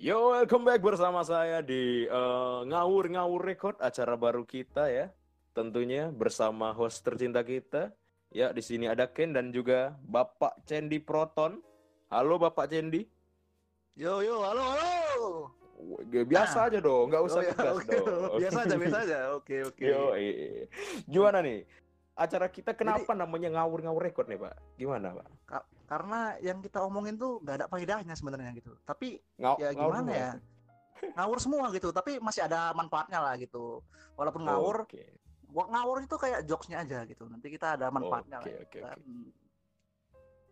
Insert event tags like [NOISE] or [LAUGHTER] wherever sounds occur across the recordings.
Yo, welcome back bersama saya di eh, Ngawur Ngawur Record, acara baru kita ya. Tentunya bersama host tercinta kita. Ya, di sini ada Ken dan juga Bapak Cendi Proton. Halo Bapak Cendi. Yo yo, halo halo. Biasa aja dong, nggak usah Oh, ya, oke. dong. [LAUGHS] Biasa aja, biasa aja. Oke oke. Yo, eh. gimana nih? Acara kita kenapa namanya Ngawur Ngawur Record nih, Pak? Gimana, Pak? Ka- karena yang kita omongin tuh nggak ada faedahnya sebenarnya gitu. Tapi Ngaw ya ngawur gimana ya? Ngawur semua gitu, tapi masih ada manfaatnya lah gitu. Walaupun ngawur, gua ngawur itu kayak jokesnya aja gitu. Nanti kita ada manfaatnya Oke, lah. oke, Kita- oke.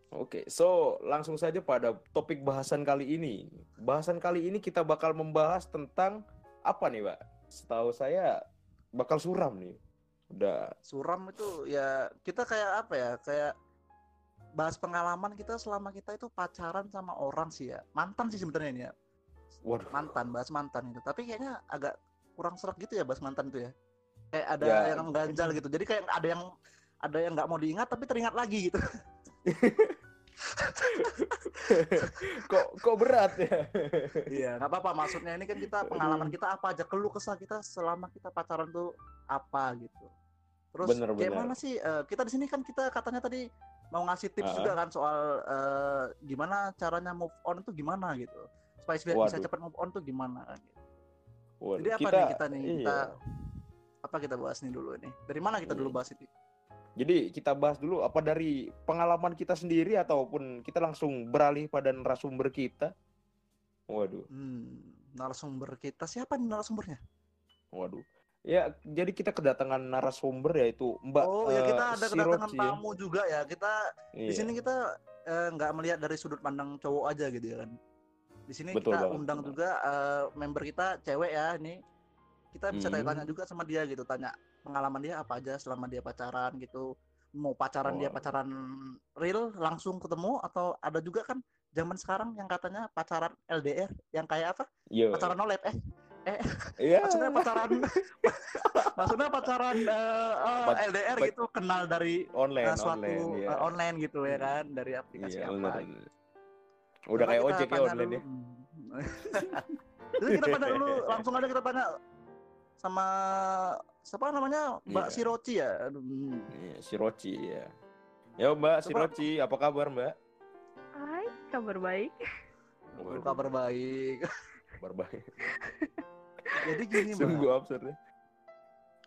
Oke, so langsung saja pada topik bahasan kali ini. Bahasan kali ini kita bakal membahas tentang apa nih, Pak? Setahu saya bakal suram nih. Udah. Suram itu ya kita kayak apa ya? Kayak bahas pengalaman kita selama kita itu pacaran sama orang sih ya. Mantan sih sebenarnya ini ya. Waduh. mantan bahas mantan itu tapi kayaknya agak kurang serak gitu ya bahas mantan itu ya kayak ada Ya. yang ganjal gitu jadi kayak ada yang ada yang nggak mau diingat tapi teringat lagi gitu [LAUGHS] kok kok berat ya? iya nggak apa-apa maksudnya ini kan kita pengalaman kita apa aja keluh kesah kita selama kita pacaran tuh apa gitu terus Bener, kayak bener. mana sih eh, kita di sini kan kita katanya tadi mau ngasih tips Ah. juga kan soal eh, gimana caranya move on tuh gimana gitu supaya bisa bisa Waduh. cepat move on tuh gimana kan gitu. Waduh, Jadi apa kita, nih kita nih? iya. Kita apa kita bahas nih dulu nih? Dari mana kita dulu Hmm. bahas ini? Jadi kita bahas dulu apa dari pengalaman kita sendiri ataupun kita langsung beralih pada narasumber kita. Waduh. Hmm, narasumber kita siapa nih narasumbernya? Waduh. Ya, jadi kita kedatangan narasumber yaitu Mbak oh ya kita eh, ada kedatangan Siroci ya. tamu juga ya. Kita di Iya. sini kita eh, nggak melihat dari sudut pandang cowok aja gitu ya kan. Di sini Betul kita banget, undang juga eh, member kita cewek ya ini. Kita bisa Hmm. tanya-tanya juga sama dia gitu, tanya pengalaman dia apa aja selama dia pacaran gitu. Mau pacaran dia Oh. pacaran real langsung ketemu atau ada juga kan zaman sekarang yang katanya pacaran LDR yang kayak apa? Yo. pacaran oled eh Iya. maksudnya pacaran [LAUGHS] maksudnya pacaran eh, eh, Pat- LDR pat- gitu kenal dari online, eh, suatu online, iya. eh, online gitu ya kan dari aplikasi Iya, apa gitu. Udah Coba kayak ojek ya online ya. [LAUGHS] dulu. Jadi kita tanya dulu [LAUGHS] langsung aja kita tanya sama siapa namanya Mbak Iya. Siroci ya Aduh, hmm. Iya, si Roci ya. Ya Mbak, si Coba- Roci, apa kabar Mbak? Hai, kabar baik. Waduh, kabar baik Kabar baik. Jadi gini Mbak Sungguh absurd ya.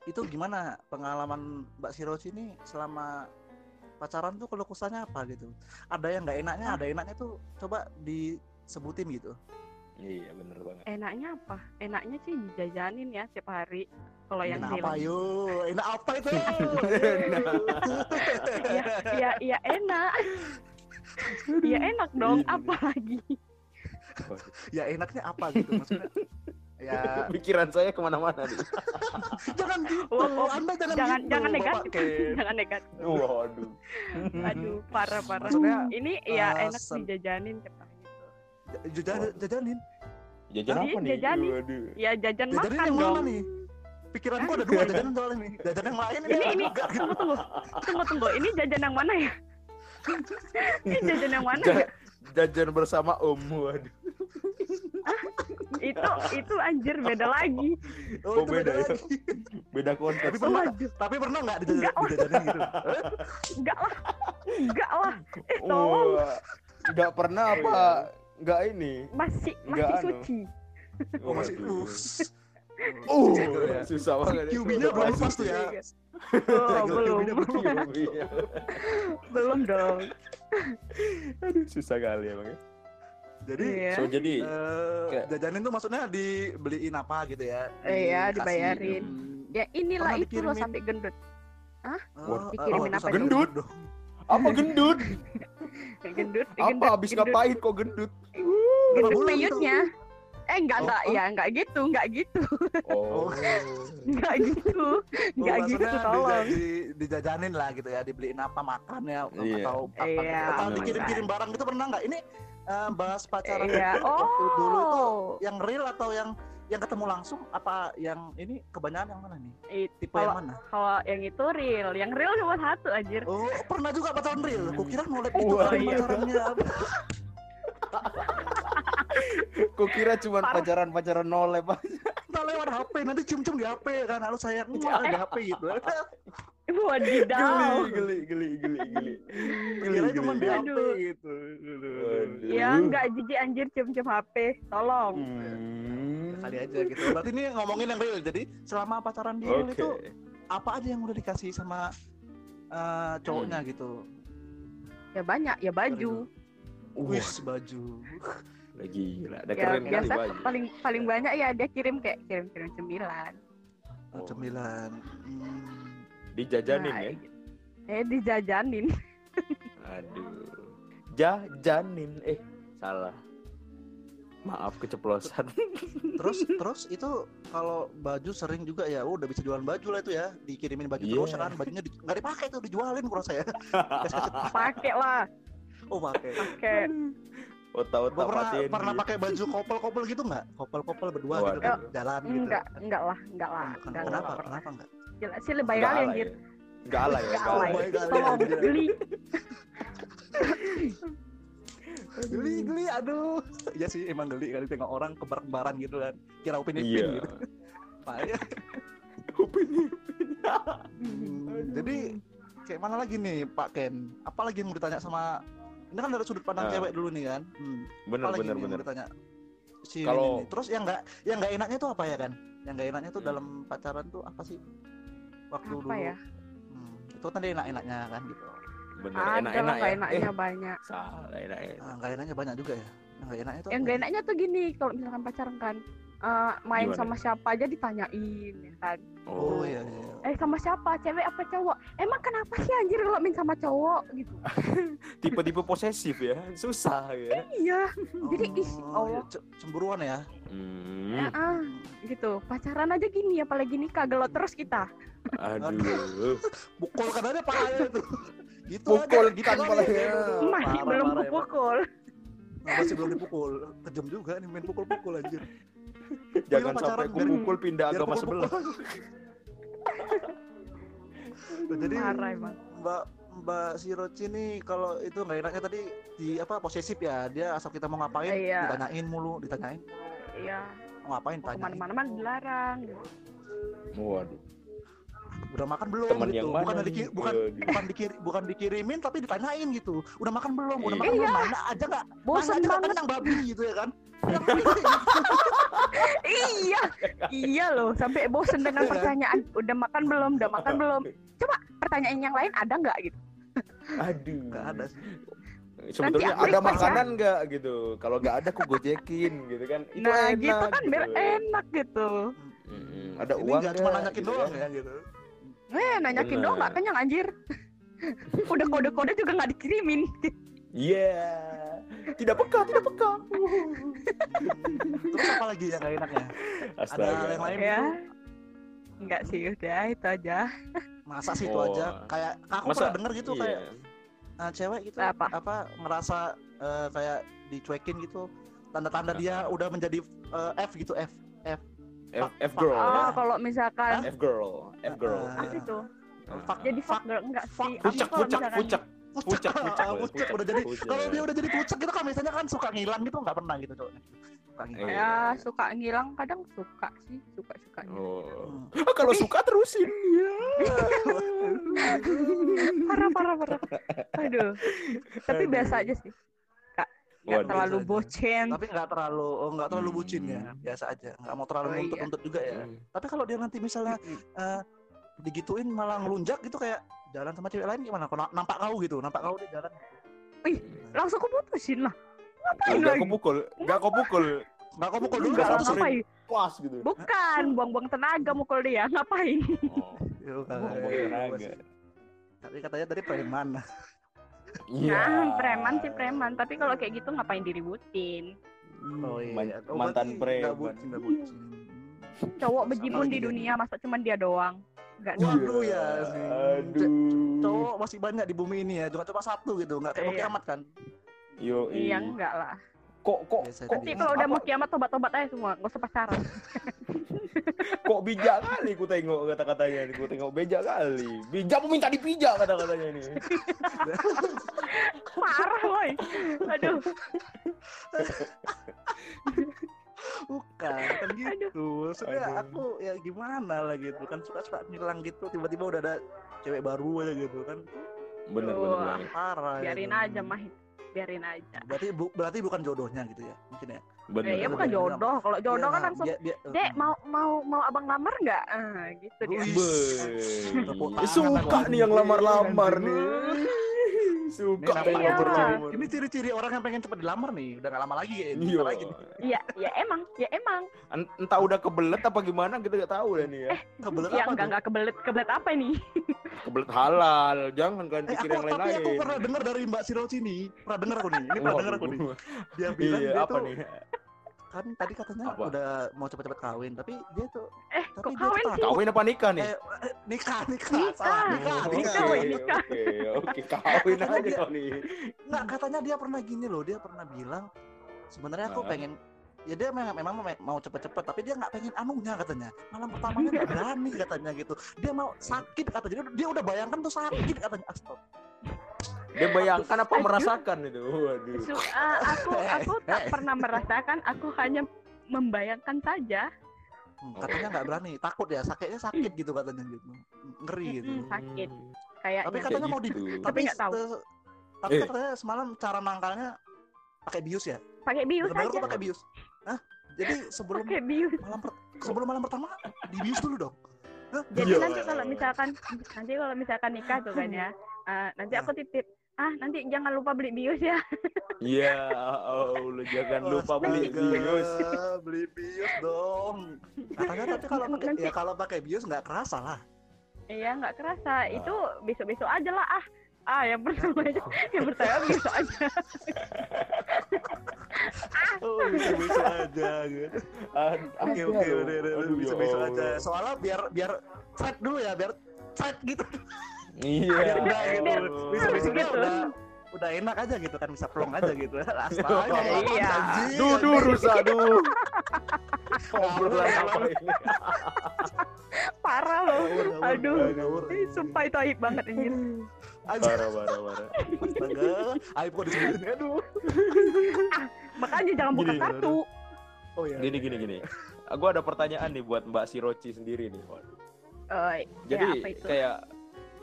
itu gimana pengalaman Mbak Siroci ini selama pacaran tuh kalau kesahnya apa gitu ada yang nggak enaknya ada enaknya tuh coba disebutin gitu Iya, bener banget. Enaknya apa? Enaknya sih dijajanin ya tiap hari. Kalau yang enak apa yuk enak apa itu [LAUGHS] Ya, ya, ya enak. ya enak dong. Ini. Apa lagi? Ya enaknya apa gitu maksudnya [LAUGHS] ya [LAUGHS] Pikiran saya ke mana-mana nih. [LAUGHS] jangan gitu Oh, oh, anda jangan jangan gitu, [LAUGHS] jangan Bapak negatif. Ken. jangan negatif. Waduh. Aduh, parah parah. Maksudnya, ini ya eh, enak sen- dijajanin hari gitu. Jajan- jajanin Jajan apa nih? jajanin. Waduh. Ya jajan jajanin makan yang dong. mana nih pikiranku ada dua jajanan soalnya nih jajan yang lain Ini ini enggak gitu. tunggu tunggu tunggu tunggu. Ini jajan yang mana ya? ini jajan yang mana Ja- ya? Jajan bersama Om. Waduh. [LAUGHS] Itu itu anjir beda lagi. oh, Oh, itu beda beda ya? lagi Beda konteks. tapi pernah tapi pernah nggak Enggak dijajanin gitu enggak lah. Enggak lah. Eh, tolong. Wah, Nggak pernah apa? Nggak ini. Masih Enggak masih anu. suci. oh masih Waduh. uh Uh, susah banget. ya. QB-nya belum lepas tuh ya. Oh, [LAUGHS] belum. Belum. Iya. belum dong. Aduh, susah kali ya, Bang. Jadi Iya. So jadi eh, Kayak- jajanin tuh maksudnya dibeliin apa gitu ya Iya, dibayarin. hmm, Ya inilah Pernah itu loh sampai gendut. oh, Waduh. Dikirimin oh, apa sampai Gendut? dong. apa gendut? [LAUGHS] Gendut. Apa gendut, habis gendut. ngapain kok gendut? Gendut peyutnya. Eh enggak Oh, enggak oh. ya enggak gitu, enggak gitu. Oh. Enggak gitu. Oh, Enggak gitu maksudnya tolong. di- dijajanin lah gitu ya, dibeliin apa makan ya Iya. atau apa Iya, gitu. atau dikirim-kirim barang gitu pernah nggak? Ini eh, bahas pacaran Iya. itu waktu dulu itu Oh. yang real atau yang yang ketemu langsung apa yang ini kebanyakan yang mana nih? It- Tipe Kalau yang mana? kalau yang itu real, yang real cuma satu anjir. Oh, pernah juga pacaran real. Kukira nolep Oh, itu kan iya. pacarannya. [LAUGHS] [LAUGHS] Kok kira cuma pacaran-pacaran nolep aja. Entah lewat HP nanti cium-cium di HP kan sayang ini ada di HP gitu [LAUGHS] Wadidaw. Geli, geli, geli, geli. Geli, kira geli, cuma di geli. HP gitu. Ya enggak jijik anjir cium-cium HP. Tolong. Hmm. kali aja gitu [LAUGHS] berarti ini ngomongin yang real jadi selama pacaran di real itu apa aja yang udah dikasih sama eh, cowoknya gitu Ya banyak, ya baju. Wis baju lagi gila. Ada keren kali biasa baju. paling paling banyak ya dia kirim kayak kirim-kirim cemilan. Oh. cemilan hmm. Dijajanin Nah, ya. gitu. Eh dijajanin. [LAUGHS] Aduh. Jajanin. Eh, salah. Maaf keceplosan. [LAUGHS] terus terus itu kalau baju sering juga ya oh, udah bisa jualan baju lah itu ya dikirimin baju Iya. terus kan bajunya di- nggak dipakai tuh dijualin kurang saya [LAUGHS] Pakai lah, oh pakai pakai. Otak-otak Gua pernah patin. pernah pakai baju kopel-kopel gitu nggak kopel-kopel berdua gitu Waduh. jalan gitu Enggak, enggak lah, enggak lah. Enggak, kenapa enggak. kenapa enggak Gila sih lebay kali anjir. ya. Enggak alay ya. Enggak alay, Tolong anjir. geli. geli geli aduh iya sih emang geli kan tengok orang kembar-kembaran gitu kan kira upin ipin Iya. gitu Makanya, [LAUGHS] Upin hmm, jadi kayak mana lagi nih Pak Ken apa lagi yang mau ditanya sama ini kan dari sudut pandang Ah. cewek dulu nih kan hmm. Bener, bener, bener. mau ditanya si Kalau- terus yang nggak yang nggak enaknya tuh apa ya kan yang nggak enaknya tuh Hmm. dalam pacaran tuh apa sih waktu Apa dulu ya? Hmm, itu tadi enak-enaknya kan gitu Bener, lah enak-enak nggak ya. enaknya Eh, banyak. salah, enak-enak. Ah, nggak enaknya banyak juga ya yang nggak enaknya tuh Yang apa gak ya? enaknya tuh gini, kalau misalkan pacaran kan, eh, main Gimana? sama siapa aja ditanyain, ya kan? oh iya iya Eh sama siapa? Cewek apa cowok? Emang kenapa sih anjir kalau main sama cowok gitu? [LAUGHS] Tipe-tipe posesif ya. Susah ya. Iya, Jadi, ih, Oh, Allah. iya, ce- cemburuan ya Hmm. ah, gitu. Pacaran aja gini, apalagi nikah gelot terus kita. Aduh. [LAUGHS] pukul kan palanya tuh gitu Pukul aja, gitu kan. Aduh, Masih belum parah. Nah, masih belum dipukul kejam juga nih main pukul-pukul anjir [LAUGHS] Jangan sampai biar- kupukul pindah biar agama sebelah. [LAUGHS] Jadi Parah emang. Mbak Mbak Siroci nih kalau itu nggak enaknya tadi di apa posesif ya dia asal kita mau ngapain Iya. ditanyain mulu ditanyain Iya, mau ngapain mau tanyain ke mana-mana mah dilarang. Waduh. Udah makan belum Teman gitu yang mana bukan nih? diki- bukan Waduh. bukan dikir bukan dikirimin tapi ditanyain gitu udah makan belum udah Iya. makan belum mana aja nggak mana Bosan aja nggak banget. kenyang babi gitu ya kan iya, iya loh. Sampai bosen dengan Iya pertanyaan. Udah makan belum? Udah makan belum? Pertanyaan yang lain ada nggak gitu? Aduh. nggak ada sih Sebetulnya ada ya. makanan nggak gitu. Kalau nggak ada aku gojekin gitu kan. Itu nah enak. gitu kan biar enak gitu. Mm-mm. Ada ini uang nggak cuma nanyakin gitu doang kan. ya gitu Eh, nanyakin Bener. doang nggak kenyang anjir. [LAUGHS] Udah kode-kode juga nggak dikirimin. Iya. Tidak peka, tidak peka. terus apa lagi yang nggak enaknya Astaga. yang lain? ya. Enggak sih, udah itu aja. masa sih itu Oh. aja kayak aku Masa- pernah denger gitu Iya. kayak uh, cewek gitu Apa? apa ngerasa uh, kayak dicuekin gitu tanda-tanda dia udah menjadi uh, F gitu F F, F fuck. girl. Oh, kalau misalkan F girl, F girl. Ah. apa itu? fuck Jadi fuck fuck girl enggak sih? Pucak, pucak, pucak. Pucak, pucak, Ah, pucak, pucak, udah jadi pucak. kalau dia udah jadi pucak gitu kan biasanya kan suka ngilang gitu nggak pernah gitu cowoknya suka Iya. Ya, suka ngilang kadang suka sih, suka-suka. Oh. Hmm. Ah, kalau suka terusin ya. [LAUGHS] Parah, parah, parah. Aduh. Tapi biasa aja sih. Nggak Waduh. terlalu Biasa aja. bocen. tapi nggak terlalu oh, nggak terlalu Hmm. bucin ya biasa aja nggak mau terlalu Oh, iya. nuntut-nuntut juga ya Hmm. tapi kalau dia nanti misalnya eh, digituin malah ngelunjak gitu kayak jalan sama cewek lain gimana? Kok na- nampak kau gitu, nampak kau di jalan. Langsung aku putusin lah. Ngapain lagi? kau pukul, enggak kau pukul. Nggak kau pukul dulu Enggak sampai. ngapain? Pas gitu. Bukan, buang-buang tenaga mukul dia. Ngapain? Oh, Iya, kan. ngomong tenaga. Tapi katanya tadi preman. Iya. Nah, preman sih preman. Tapi kalau kayak gitu ngapain diributin? Oh iya. Man- Oh, mantan preman. bucin, bucin. Cowok bejibun di dunia, masa cuma dia doang? Enggak Iya. Waduh ya sih. Aduh. Cowok masih banyak di bumi ini ya, cuma cuma satu gitu, nggak kayak mau Iya. kiamat kan? Yo, Iya enggak lah. Kok kok Biasa kok. Nanti kalau udah mau kiamat tobat-tobat aja semua, gak usah pacaran. [LAUGHS] kok bijak kali ku tengok kata-katanya nih, ku tengok bijak kali. Bijak mau minta dipijak kata-katanya ini. [LAUGHS] Parah, woi. Aduh. kan kan gitu maksudnya Aduh. aku ya gimana lah gitu kan suka-suka ngilang gitu tiba-tiba udah ada cewek baru aja gitu kan bener bener Wah. banget parah biarin gitu. aja mah biarin aja. Berarti bu- berarti bukan jodohnya gitu ya mungkin ya? Bener eh, ya bener, bukan jodoh. kalau jodoh Iya, kan langsung dia- dia- dek mm. mau mau mau abang lamar nggak? Ah gitu dia. Be- suka nih yang lamar-lamar Ini nih suka namanya yang Iya. lamar-lamar ini ciri-ciri orang yang pengen cepat dilamar nih. Udah gak lama lagi kayaknya iya. Bentar lagi nih. iya ya emang ya emang. En- entah udah kebelet apa gimana kita nggak tahu deh nih ya. Kebelet ya apa enggak enggak kebelet kebelet apa nih [LAUGHS] kebelet halal. Jangan kan Eh, pikir aku, yang tapi lain-lain. aku pernah dengar dari Mbak Siroci nih. Pernah dengar aku nih. Ini pernah dengar aku nih. dia bilang iya dia apa tuh nih? kan tadi katanya Apa? udah mau cepet-cepet kawin tapi dia tuh eh Tapi kok dia kawin tuh sih kawin apa nikah nih? Eh, eh, nikah nikah Nikah. salah. Nikah Oke, nikah Nikah, woy, nikah. oke oke. Kawin aja dia- kali nggak katanya dia pernah gini loh. Dia pernah bilang sebenarnya aku Nah. pengen ya dia memang, memang mau cepet-cepet tapi dia nggak pengen anunya katanya malam pertamanya nggak [LAUGHS] berani katanya gitu dia mau sakit katanya dia, dia udah bayangkan tuh sakit katanya Astaga. dia bayangkan apa Aduh. merasakan itu waduh Su- ah, aku [LAUGHS] aku tak pernah merasakan aku hanya membayangkan saja Hmm, katanya nggak berani takut ya sakitnya sakit gitu katanya gitu ngeri gitu sakit. tapi kayaknya katanya mau di gitu. tapi nggak tahu. eh, tapi Eh. katanya semalam cara nangkalnya pakai bius ya pakai bius aja pakai bius? Jadi [LAUGHS] sebelum bius. malam per- sebelum malam pertama di bius dulu dong. Jadi Iya. nanti kalau misalkan nanti kalau misalkan nikah tuh kan ya ah, nanti aku titip ah nanti jangan lupa beli bius ya. [LAUGHS] Iya, Allah jangan lupa beli bius. beli bius dong. Katanya tapi kalau [LAUGHS] pakai Nanti- ya kalau pakai bius nggak kerasa lah. Iya nggak kerasa. Itu besok besok aja lah ah. Ah yang pertama aja. Yang pertama besok aja oh bisa aja gitu. Oke oke udah udah udah, bisa bisa aja. Soalnya biar biar thread dulu ya biar thread gitu. Iya. biar udah gitu. Biar- bisa bisa gitu. udah udah enak aja gitu kan bisa plong aja gitu [LAUGHS] astaga Iya. anjing, Duh, rusak, duh. [LAUGHS] Obrolan apa ini? [LAUGHS] parah loh aduh sumpah itu aib banget anjir Aja. Parah, parah, parah. Astaga, aib kok disebutin aduh. makanya jangan buka kartu Oh iya. Gini, gini, gini. Aku ada pertanyaan nih buat Mbak Siroci sendiri nih. Waduh. Jadi ya, apa itu? kayak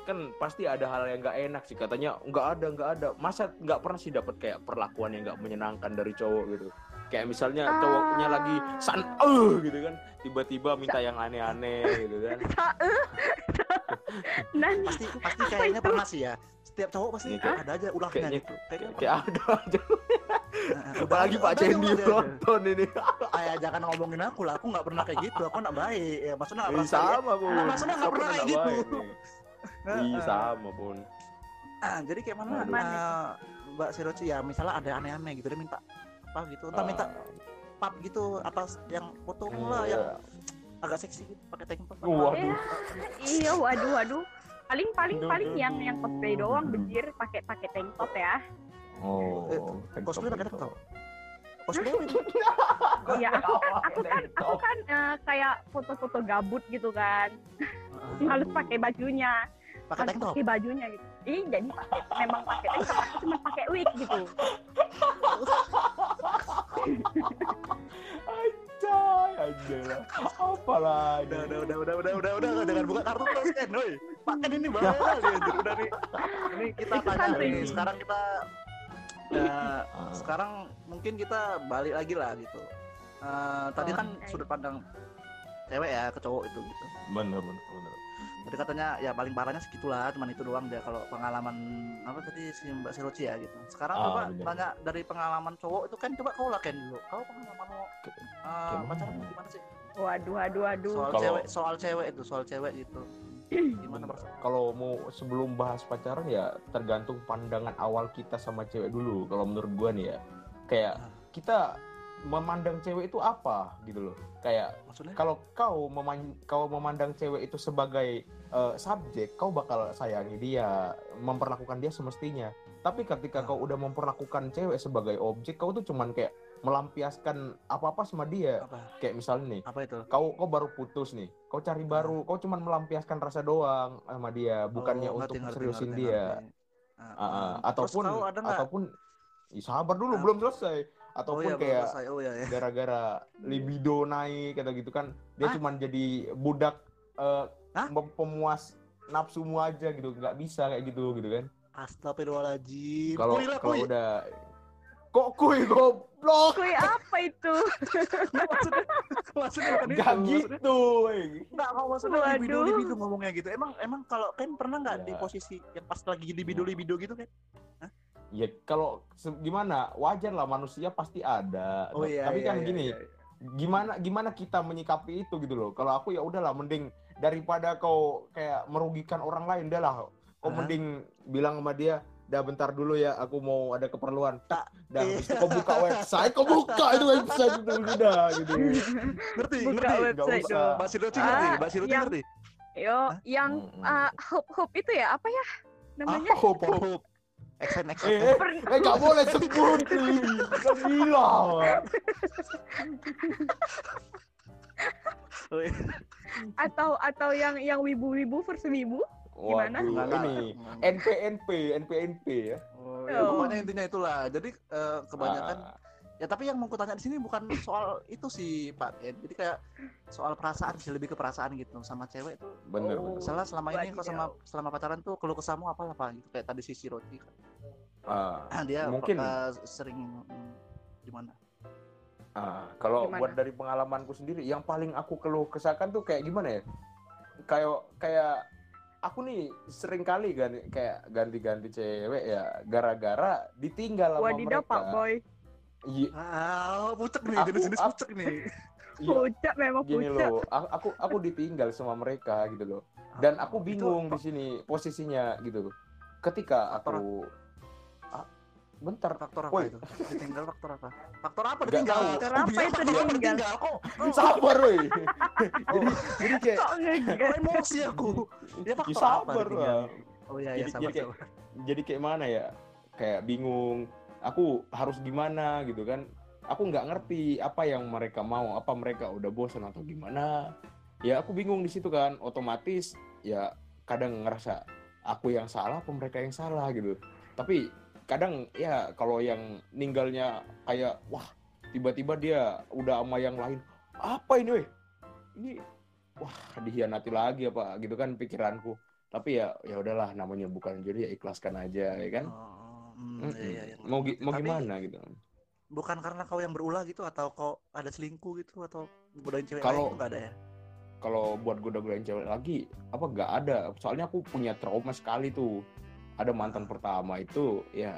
kan pasti ada hal yang nggak enak sih katanya nggak ada nggak ada masa nggak pernah sih dapat kayak perlakuan yang nggak menyenangkan dari cowok gitu kayak misalnya cowoknya Ah. lagi san eh gitu kan tiba-tiba minta yang aneh-aneh gitu kan [LAUGHS] dan Pasti pasti kayaknya pernah sih ya. Setiap cowok pasti kayak- ada aja ulahnya kayaknya- gitu. Kayaknya kayak ada aja pernah. apalagi Pak Cendi nonton ini Ayah jangan ngomongin aku lah, aku nggak pernah kayak gitu. Aku nggak baik. Ya, maksudnya nggak pernah sama Nah, maksudnya nggak pernah kayak gitu. Iya sama pun Ah, jadi kayak mana? Aduh. ah, Mbak Siroci ya, misalnya ada aneh-aneh gitu dia minta apa gitu, entah minta pap gitu atas yang foto lah yang agak seksi gitu pakai tank top. apa. Waduh. Ya, iya waduh waduh paling paling paling yang yang cosplay doang benjir pakai pakai tank top ya oh Cosplay pakai tank top. Cosplay apa itu? [LAUGHS] iya aku kan aku kan aku kan eh, kayak foto-foto gabut gitu kan Ah, harus pakai bajunya Pakai tank top. pakai bajunya gitu Ih, jadi pakai memang pakai tank top aku cuma pakai wig gitu Anjay, anjay lah. Apa lah? Udah, udah, udah, udah, udah, udah, udah, jangan buka kartu terus kan, woi. Pakai ini bahaya kali anjir. Udah nih. Ini kita tanya nih. Sekarang kita ya, Ah. sekarang mungkin kita balik lagi lah gitu. Eh, tadi Oh, kan oke. sudut pandang cewek ya ke cowok itu gitu. Bener, bener, bener. Tadi katanya ya paling parahnya segitulah, cuman itu doang dia kalau pengalaman apa tadi si Mbak Siroci ya gitu. Sekarang Ah, coba bener. tanya dari pengalaman cowok itu kan coba kau lah Ken dulu. Kau pengalaman lo uh, gimana? pacaran gimana sih? waduh waduh waduh Soal Kalau- cewek, soal cewek itu, soal cewek gitu. [CLEARS THROAT] Gimana? Kalau mau sebelum bahas pacaran ya tergantung pandangan awal kita sama cewek dulu. Kalau menurut gua nih ya, kayak Ah. kita memandang cewek itu apa gitu loh. Kayak Maksudnya? kalau kau meman kau memandang cewek itu sebagai eh, subjek, kau bakal sayangi dia, memperlakukan dia semestinya. Tapi ketika Ah. kau udah memperlakukan cewek sebagai objek, kau tuh cuman kayak melampiaskan apa-apa sama dia. Apa? Kayak misalnya nih, Apa itu? kau kau baru putus nih, kau cari baru, kau cuman melampiaskan rasa doang sama dia, bukannya Oh, untuk ngerti, seriusin ngerti, dia. ngerti. Ah, Ah, ah. ah. Terus ataupun kau ada ataupun Ih, sabar dulu Ah. belum selesai oh ataupun iya belum kayak selesai. oh iya ya gara-gara [LAUGHS] libido naik kata gitu kan dia Hah? cuman jadi budak eh, Hah? pem- pemuas nafsumu aja gitu nggak bisa kayak gitu gitu kan Astagfirullahaladzim kalau Kuy lah, kalau udah kok kuy goblok Kui apa itu? [LAUGHS] maksudnya maksudnya itu nggak maksudnya gitu wey. Enggak, kalau maksudnya Waduh. libido libido ngomongnya gitu. Emang emang kalau kan pernah nggak di Ya. posisi yang pas lagi libido libido gitu kan? ya kalau gimana wajar lah manusia pasti ada Oh iya. tapi iya, kan iya, gini iya, iya. gimana gimana kita menyikapi itu gitu loh kalau aku ya udahlah mending daripada kau kayak merugikan orang lain dah lah kau mending bilang sama dia dah bentar dulu ya aku mau ada keperluan tak dah Iya. itu kau buka website kau buka itu website itu sudah gitu Ngerti, Buka ngerti. website usah. dong. Mbak Siruti Ah, ngerti, Mbak Siruti yang- ngerti. Yo, yang Mm-mm. uh, hoop hoop itu ya apa ya namanya? apa Oh, Exen eh exen. eh Per- eh nggak boleh sebut nih nggak bilang [LAUGHS] Oh, [LAUGHS] iya. atau atau yang yang wibu-wibu versus wibu? Gimana? Waduh, ini NPNP NPNP ya Oh, ya, Oh. pokoknya intinya itulah. Jadi eh, kebanyakan Ah, ya tapi yang mau kutanya di sini bukan soal itu sih Pak. Ya, jadi kayak soal perasaan sih lebih ke perasaan gitu sama cewek tuh. bener Oh. bener Salah selama ini kok sama selama pacaran tuh keluh kesahmu apa lah Pak gitu kayak tadi si Roti kan. Ah, [CLEARS THROAT] Dia Mungkin. eh, sering hmm, gimana? Ah, kalau Gimana? buat dari pengalamanku sendiri, yang paling aku keluh kesahkan tuh kayak gimana ya? Kayak kayak aku nih sering kali ganti kayak ganti-ganti cewek ya gara-gara ditinggal sama Wadidaw mereka. Pak Boy. Iya, Ah, pucek nih, Aku- jenis-jenis pucek nih. [LAUGHS] iya, Pucak memang gini pucak. loh, aku aku ditinggal sama mereka gitu loh. Dan aku Itu bingung di sini posisinya gitu loh. Ketika aku ah, bentar faktor apa Woi. itu? Ditinggal faktor apa? Faktor apa Nggak ditinggal? tahu. Faktor apa itu apa ditinggal? Kok [LAUGHS] sabar woi. [LAUGHS] Oh, jadi jadi kayak Kok [LAUGHS] emosi aku. Ya faktor apa sabar lah. Oh iya iya Jadi- sabar jadi kayak- jadi kayak mana ya kayak bingung aku harus gimana gitu kan aku nggak ngerti apa yang mereka mau apa mereka udah bosan atau gimana ya aku bingung di situ kan otomatis ya kadang ngerasa aku yang salah apa mereka yang salah gitu tapi kadang ya kalau yang ninggalnya kayak wah tiba-tiba dia udah sama yang lain apa ini weh? Ini wah dihianati lagi apa? Gitu kan pikiranku. Tapi ya ya udahlah namanya bukan jodoh ya ikhlaskan aja ya kan? Oh, Mm-mm. iya, iya, iya. mau mau Tapi gimana gitu? Bukan karena kau yang berulah gitu atau kau ada selingkuh gitu atau godain cewek Kalau- nggak ada ya? kalau buat goda-godain cewek lagi apa nggak ada? Soalnya aku punya trauma sekali tuh ada mantan pertama itu ya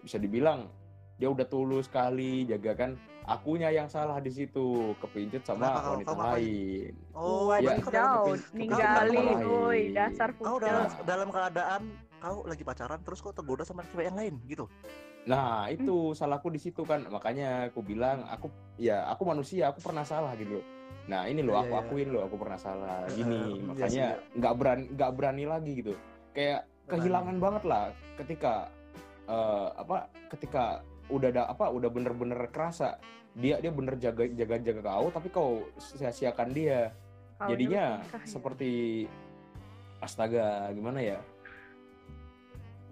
bisa dibilang dia udah tulus sekali jaga kan akunya yang salah di situ kepincut sama Kenapa kau- wanita ngapain? lain Oh, ya. kepin- ninggalin, woi, dasar kau dalam, Nah. dalam keadaan kau lagi pacaran terus kau tergoda sama cewek yang lain gitu. Nah, itu salahku di situ kan. Makanya aku bilang aku ya aku manusia, aku pernah salah gitu loh. Nah, ini loh Iya, aku iya. akuin loh aku pernah salah. Gini, iya makanya sih, nggak berani nggak berani lagi gitu. Kayak. Kehilangan banget lah ketika eh, apa ketika udah ada apa udah bener-bener kerasa dia dia bener jaga jaga jaga kau tapi kau sia-siakan dia. Kaunya jadinya nikah ya. seperti astaga gimana ya?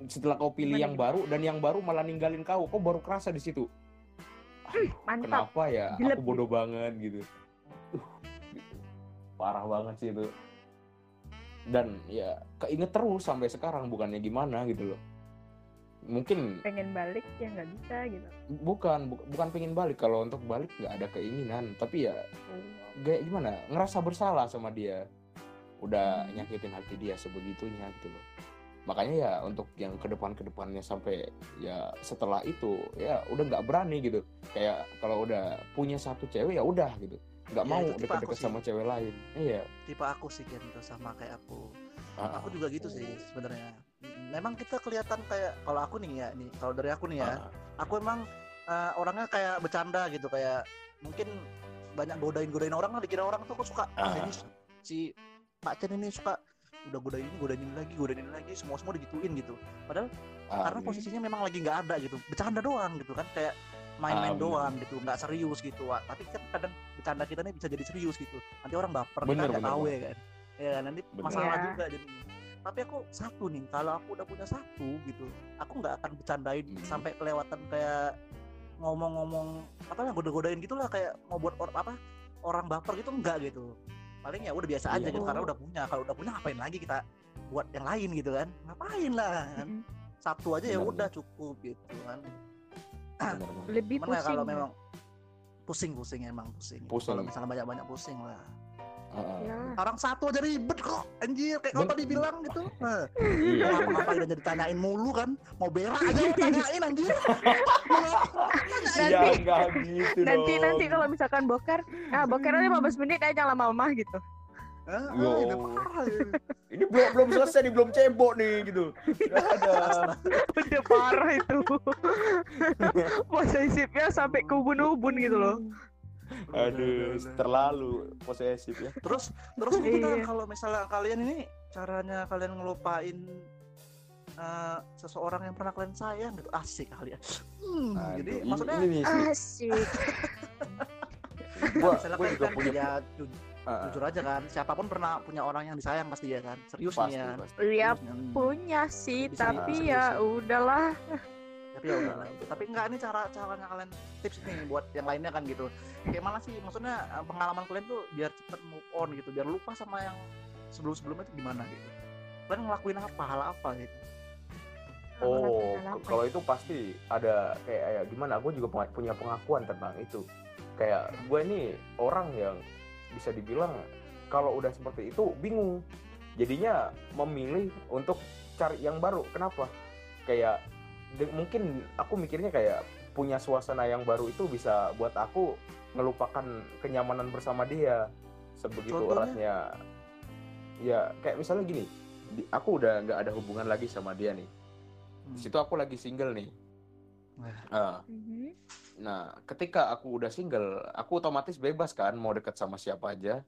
Setelah kau pilih Gimana, yang baru dan yang baru malah ninggalin kau kau baru kerasa di situ. Aduh, mantap. kenapa ya? Aku bodoh banget gitu Uh, gitu. parah banget sih itu dan ya keinget terus sampai sekarang bukannya gimana gitu loh mungkin pengen balik ya nggak bisa gitu. bukan bu- bukan pengen balik kalau untuk balik nggak ada keinginan tapi ya Oh. kayak gimana ngerasa bersalah sama dia udah Hmm. nyakitin hati dia sebegitunya gitu loh makanya ya untuk yang ke depan ke depannya sampai ya setelah itu ya udah nggak berani gitu kayak kalau udah punya satu cewek ya udah gitu nggak Ya, mau aku deket-deket sih. sama cewek lain iya Tipe aku sih kan itu sama kayak aku. Ah, Aku juga gitu sih sebenarnya. Memang kita kelihatan kayak kalau aku nih ya nih kalau dari aku nih ya, ah, aku emang eh, orangnya kayak bercanda gitu kayak mungkin banyak godain-godain orang lah dikira orang tuh kok suka Ah. "Ah, ini si Pak Chen ini suka udah godain ini godain ini lagi godain ini lagi semua semua digituin gitu padahal ah, karena posisinya memang lagi nggak ada gitu bercanda doang gitu kan kayak main-main bener. doang gitu nggak serius gitu Wak. tapi kan kadang bercanda kita nih bisa jadi serius gitu nanti orang baper Bener, kita nggak tahu bener. ya kan ya nanti Bener. masalah Iya. juga jadi tapi aku satu nih kalau aku udah punya satu gitu aku nggak akan bercandain Hmm. sampai kelewatan kayak ngomong-ngomong apa lah goda-godain gitulah kayak mau buat or, apa orang baper gitu enggak gitu paling ya udah biasa aja Iya. gitu karena udah punya kalau udah punya ngapain lagi kita buat yang lain gitu kan ngapain lah kan satu aja ya udah cukup gitu kan Lebih Cuman ya pusing kalau ya. memang pusing-pusing emang pusing. Pusing. Kalau misalnya banyak-banyak pusing lah. Heeh. ya Orang satu aja ribet kok, anjir kayak kau tadi bilang gitu. Nah, Iya. mau ngapain aja ditanyain mulu kan, mau berak aja tanyain anjir. [LAUGHS] Ya Nanti- enggak gitu nanti dong. nanti kalau misalkan boker ah bokernya 15 menit aja lama-lama gitu Ah, Yo. ini parah ya. Ini belum belum selesai nih, belum cebok nih gitu. Enggak ada. [LAUGHS] udah parah itu [LAUGHS] posesifnya sampai ke ubun-ubun gitu loh Aduh, terlalu posesif ya. Terus terus ini kita Iya. kalau misalnya kalian ini caranya kalian ngelupain eh, seseorang yang pernah kalian sayang gitu asik kalian. Hmm, Aduh, jadi ini- maksudnya ini sih. asik Gua, gua juga kan punya ya Ah, jujur aja kan siapa pun pernah punya orang yang disayang pasti ya kan serius pasti, nih ya pasti. Iya Serius, hmm. punya sih Bisa tapi serius ya ya. udahlah tapi ya udahlah itu. tapi enggak ini cara caranya kalian tips nih buat yang lainnya kan gitu kayak mana sih maksudnya eh, pengalaman kalian tuh biar cepet move on gitu biar lupa sama yang sebelum sebelumnya itu gimana gitu kalian ngelakuin apa hal apa gitu Oh, kalau itu pasti ada kayak ya, gimana? Gue juga punya- punya pengakuan tentang itu. Kayak gue ini orang yang bisa dibilang kalau udah seperti itu bingung. Jadinya memilih untuk cari yang baru. Kenapa? Kayak de- mungkin aku mikirnya kayak punya suasana yang baru itu bisa buat aku ngelupakan kenyamanan bersama dia. Sebegitu Contohnya? eratnya. Ya, kayak misalnya gini, di- aku udah nggak ada hubungan lagi sama dia nih Hmm. di situ aku lagi single nih. Wah. Ah, Mhm. nah, ketika aku udah single, aku otomatis bebas kan mau deket sama siapa aja.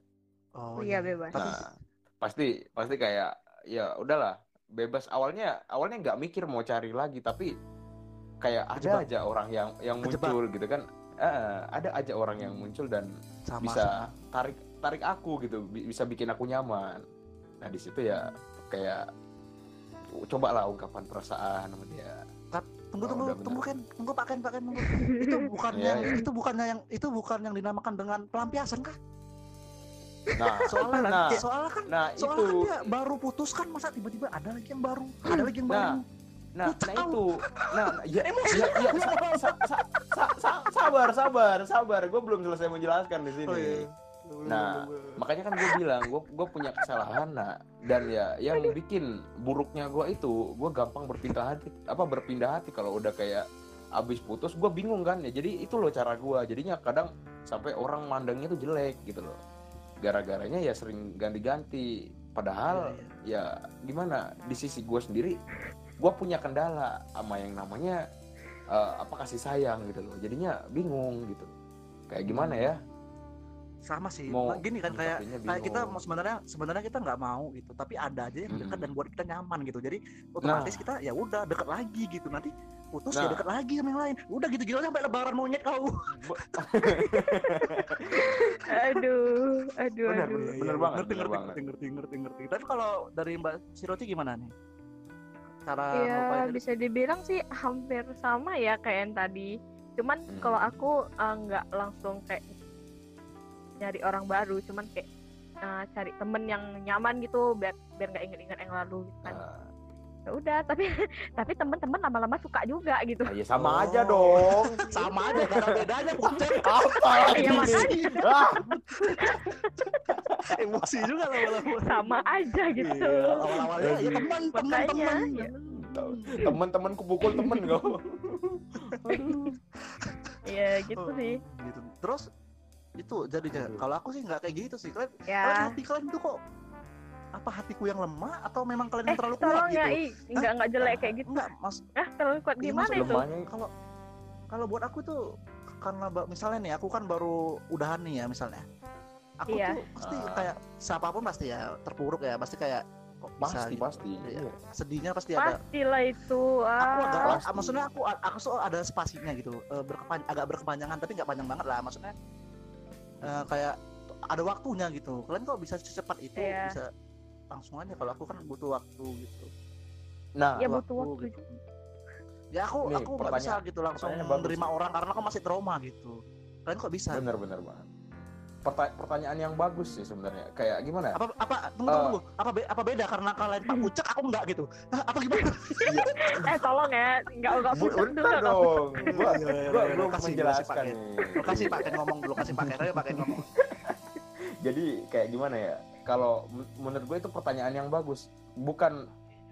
oh Iya, bebas. tapi Nah, pasti pasti kayak ya udahlah, bebas. Awalnya awalnya nggak mikir mau cari lagi, tapi kayak ada Kejebak. aja orang yang yang Kejebak. muncul gitu kan. Eh, ada aja orang yang Hmm. muncul dan sama bisa sama. tarik tarik aku gitu, bi- bisa bikin aku nyaman. Nah, di situ ya kayak coba lah ungkapan perasaan sama dia. Tunggu Oh, tunggu benar. tunggu kan tunggu pak Ken pak Ken tunggu [LAUGHS] itu bukan Iya, yang iya. itu bukannya yang itu bukan yang dinamakan dengan pelampiasan kah Nah, [LAUGHS] soalnya Nah. soalnya kan nah soalnya itu kan dia baru putus kan masa tiba-tiba ada lagi yang baru ada lagi yang Nah, baru Nah, Pucak nah kau. itu, nah, ya, [LAUGHS] Emosi. ya, ya, sa- sa- sa- sa- sabar, sabar, sabar. Gue belum selesai menjelaskan di sini. Oh, iya. Nah, Makanya kan gue bilang, gue gue punya kesalahan, nah, dan ya yang bikin buruknya gue itu, gue gampang berpindah hati, apa berpindah hati kalau udah kayak abis putus, gue bingung kan ya. Jadi itu loh cara gue. Jadinya kadang sampai orang mandangnya tuh jelek gitu loh. Gara-garanya ya sering ganti-ganti. Padahal Iya, ya gimana di sisi gue sendiri gue punya kendala sama yang namanya eh, apa kasih sayang gitu loh jadinya bingung gitu kayak gimana ya sama sih mau Nah, gini kan kayak kayak kita mau sebenarnya sebenarnya kita nggak mau gitu tapi ada aja yang dekat Mm-mm. dan buat kita nyaman gitu jadi otomatis kita ya udah deket lagi gitu nanti putus ya Nah. deket lagi sama yang lain udah gitu gitu sampai lebaran monyet kau [LAUGHS] aduh aduh Benar, aduh benar. Bener banget, ngerti bener ngerti, banget. ngerti ngerti ngerti ngerti tapi kalau dari mbak Siroti gimana nih cara ya bisa dibilang sih hampir sama ya kayak yang tadi cuman Hmm. kalau aku eh, nggak langsung kayak nyari orang baru cuman kayak eh, cari temen yang nyaman gitu biar biar nggak inget-inget yang lalu gitu kan. Nah, ya udah [LAUGHS] tapi tapi temen-temen lama-lama suka juga gitu. Nah, ya sama Oh. aja dong. Sama aja bedanya pocet [LAUGHS] apa lagi Ya? Ah, [LAUGHS] emosi juga lama-lama. Sama aja gitu. Iya, awal-awalnya ya teman teman teman ya. temen-temenku pukul temen kau ya gitu Oh, sih gitu. Terus itu jadinya kalau aku sih nggak kayak gitu sih kalian kalian ya hati kalian tuh kok apa hatiku yang lemah atau memang kalian eh terlalu kuat tolong ya gitu nggak nggak jelek kayak gitu enggak mas ah terlalu kuat Iya, gimana itu kalau kalau buat aku tuh karena misalnya nih aku kan baru udahan nih ya misalnya aku Iya. tuh pasti Ah. kayak siapa pun pasti ya terpuruk ya pasti kayak kok bisa pasti gitu. pasti Iya. Iya. sedihnya pasti ada pastilah itu aku agak ah Pasti. maksudnya aku aku so ada spasinya gitu eh, berkepan agak berkepanjangan tapi nggak panjang banget lah maksudnya eh, kayak ada waktunya gitu kalian kok bisa secepat itu Iya. bisa langsung aja kalau aku kan butuh waktu gitu Nah, Ya butuh waktu. gitu. ya aku Nih, aku nggak bisa gitu langsung menerima orang karena aku masih trauma gitu kalian kok bisa bener-bener banget. Perta- pertanyaan yang bagus sih sebenarnya. Kayak gimana? apa apa tunggu Eh. tunggu apa be- apa beda karena kalian pak [LAUGHS] pucak aku enggak gitu Hah, apa gimana Eh tolong ya, nggak nggak Bu, pucuk bener dulu. dong. [LAUGHS] Gua, Iya, iya, gua iya, belum menjelaskan pakai. nih. lu kasih pakai ngomong dulu kasih pakai ayo pakai ngomong Jadi kayak gimana ya? Kalau men- menurut gue itu pertanyaan yang bagus. Bukan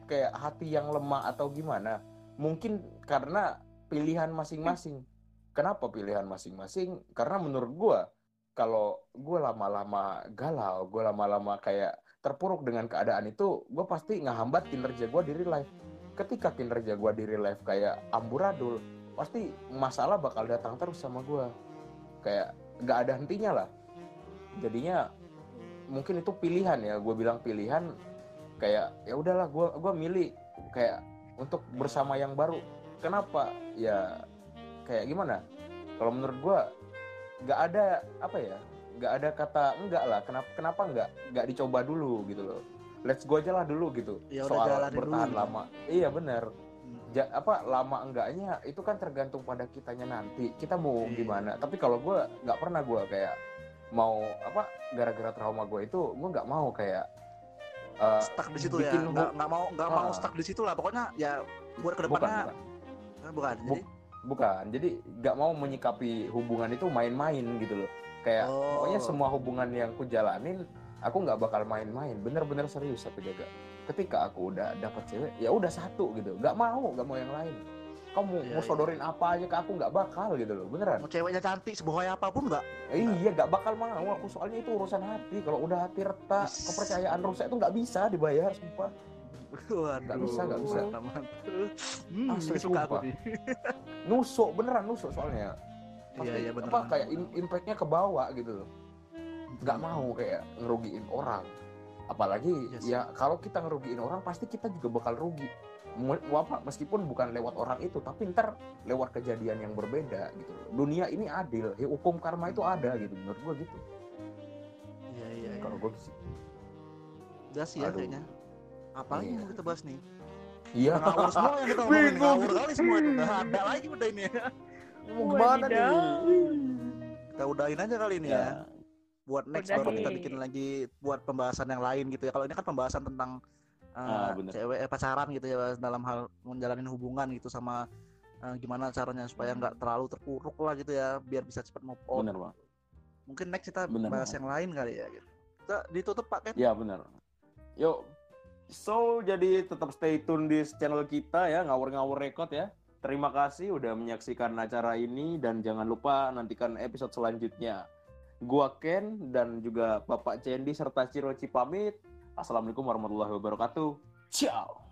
kayak hati yang lemah atau gimana. Mungkin karena pilihan masing-masing. Kenapa pilihan masing-masing? Karena menurut gue kalau gue lama-lama galau, gue lama-lama kayak terpuruk dengan keadaan itu, gue pasti ngehambat kinerja gue di real life. Ketika kinerja gue di real life kayak amburadul, pasti masalah bakal datang terus sama gue. Kayak nggak ada hentinya lah. Jadinya mungkin itu pilihan ya, gue bilang pilihan kayak ya udahlah gue gua milih kayak untuk bersama yang baru. Kenapa? Ya kayak gimana? Kalau menurut gue nggak ada apa ya nggak ada kata enggak lah kenapa kenapa enggak nggak dicoba dulu gitu loh let's go aja lah dulu gitu Ya soal dulu bertahan gitu. lama iya bener Hmm. Ja- apa lama enggaknya itu kan tergantung pada kitanya nanti kita mau Iya. gimana tapi kalau gue nggak pernah gue kayak mau apa gara-gara trauma gue itu gue nggak mau kayak eh, stuck di situ ya nggak nggak mau nggak mau Ah. stuck di situ lah pokoknya ya buat bukan ke depannya bukan bukan, bukan. Bu- jadi bukan jadi nggak mau menyikapi hubungan itu main-main gitu loh. Kayak Oh. pokoknya semua hubungan yang ku jalanin aku nggak bakal main-main. Bener-bener serius aku jaga. Ketika aku udah dapat cewek ya udah satu gitu. Nggak mau nggak mau yang lain. Kamu Iya, mau iya. sodorin apa aja ke aku nggak bakal gitu loh. Beneran. Mau ceweknya cantik sebuah apa pun nggak? Iya nggak bakal mau. Aku soalnya itu urusan hati. Kalau udah hati retak kepercayaan rusak itu nggak bisa dibayar sumpah Waduh, Nggak bisa, nggak bisa. mantap, mantap. Hmm, Asli, suka aku nih. nusuk beneran nusuk soalnya Iya, iya bener. apa kayak im- impactnya ke bawah gitu loh Hmm. mau kayak ngerugiin orang apalagi Yes. ya kalau kita ngerugiin orang pasti kita juga bakal rugi apa meskipun bukan lewat orang itu tapi ntar lewat kejadian yang berbeda gitu dunia ini adil ya, hukum karma itu ada gitu menurut gua gitu Iya, iya, iya. kalau gua sih Udah sih ya kayaknya. Apalagi Iya. yang mau kita bahas nih? iya ngawur semua yang kita ngomongin ngawur kali semua itu. Udah ada lagi udah ini. mau gimana nih. Kita udahin aja kali ini ya. ya Buat next baru kita bikin lagi buat pembahasan yang lain gitu ya. Kalau ini kan pembahasan tentang uh, Ah, bener. cewek eh, pacaran gitu ya dalam hal menjalani hubungan gitu sama uh, gimana caranya supaya nggak terlalu terpuruk lah gitu ya biar bisa cepat move on. bener bang Mungkin next kita Bener bahas yang lain kali ya gitu. Kita ditutup Pak Ken. Ya benar. Yuk. So jadi tetap stay tune di channel kita ya ngawur-ngawur record ya. Terima kasih udah menyaksikan acara ini dan jangan lupa nantikan episode selanjutnya. Gua Ken dan juga Bapak Cendi serta Ciroci pamit. Assalamualaikum warahmatullahi wabarakatuh. Ciao.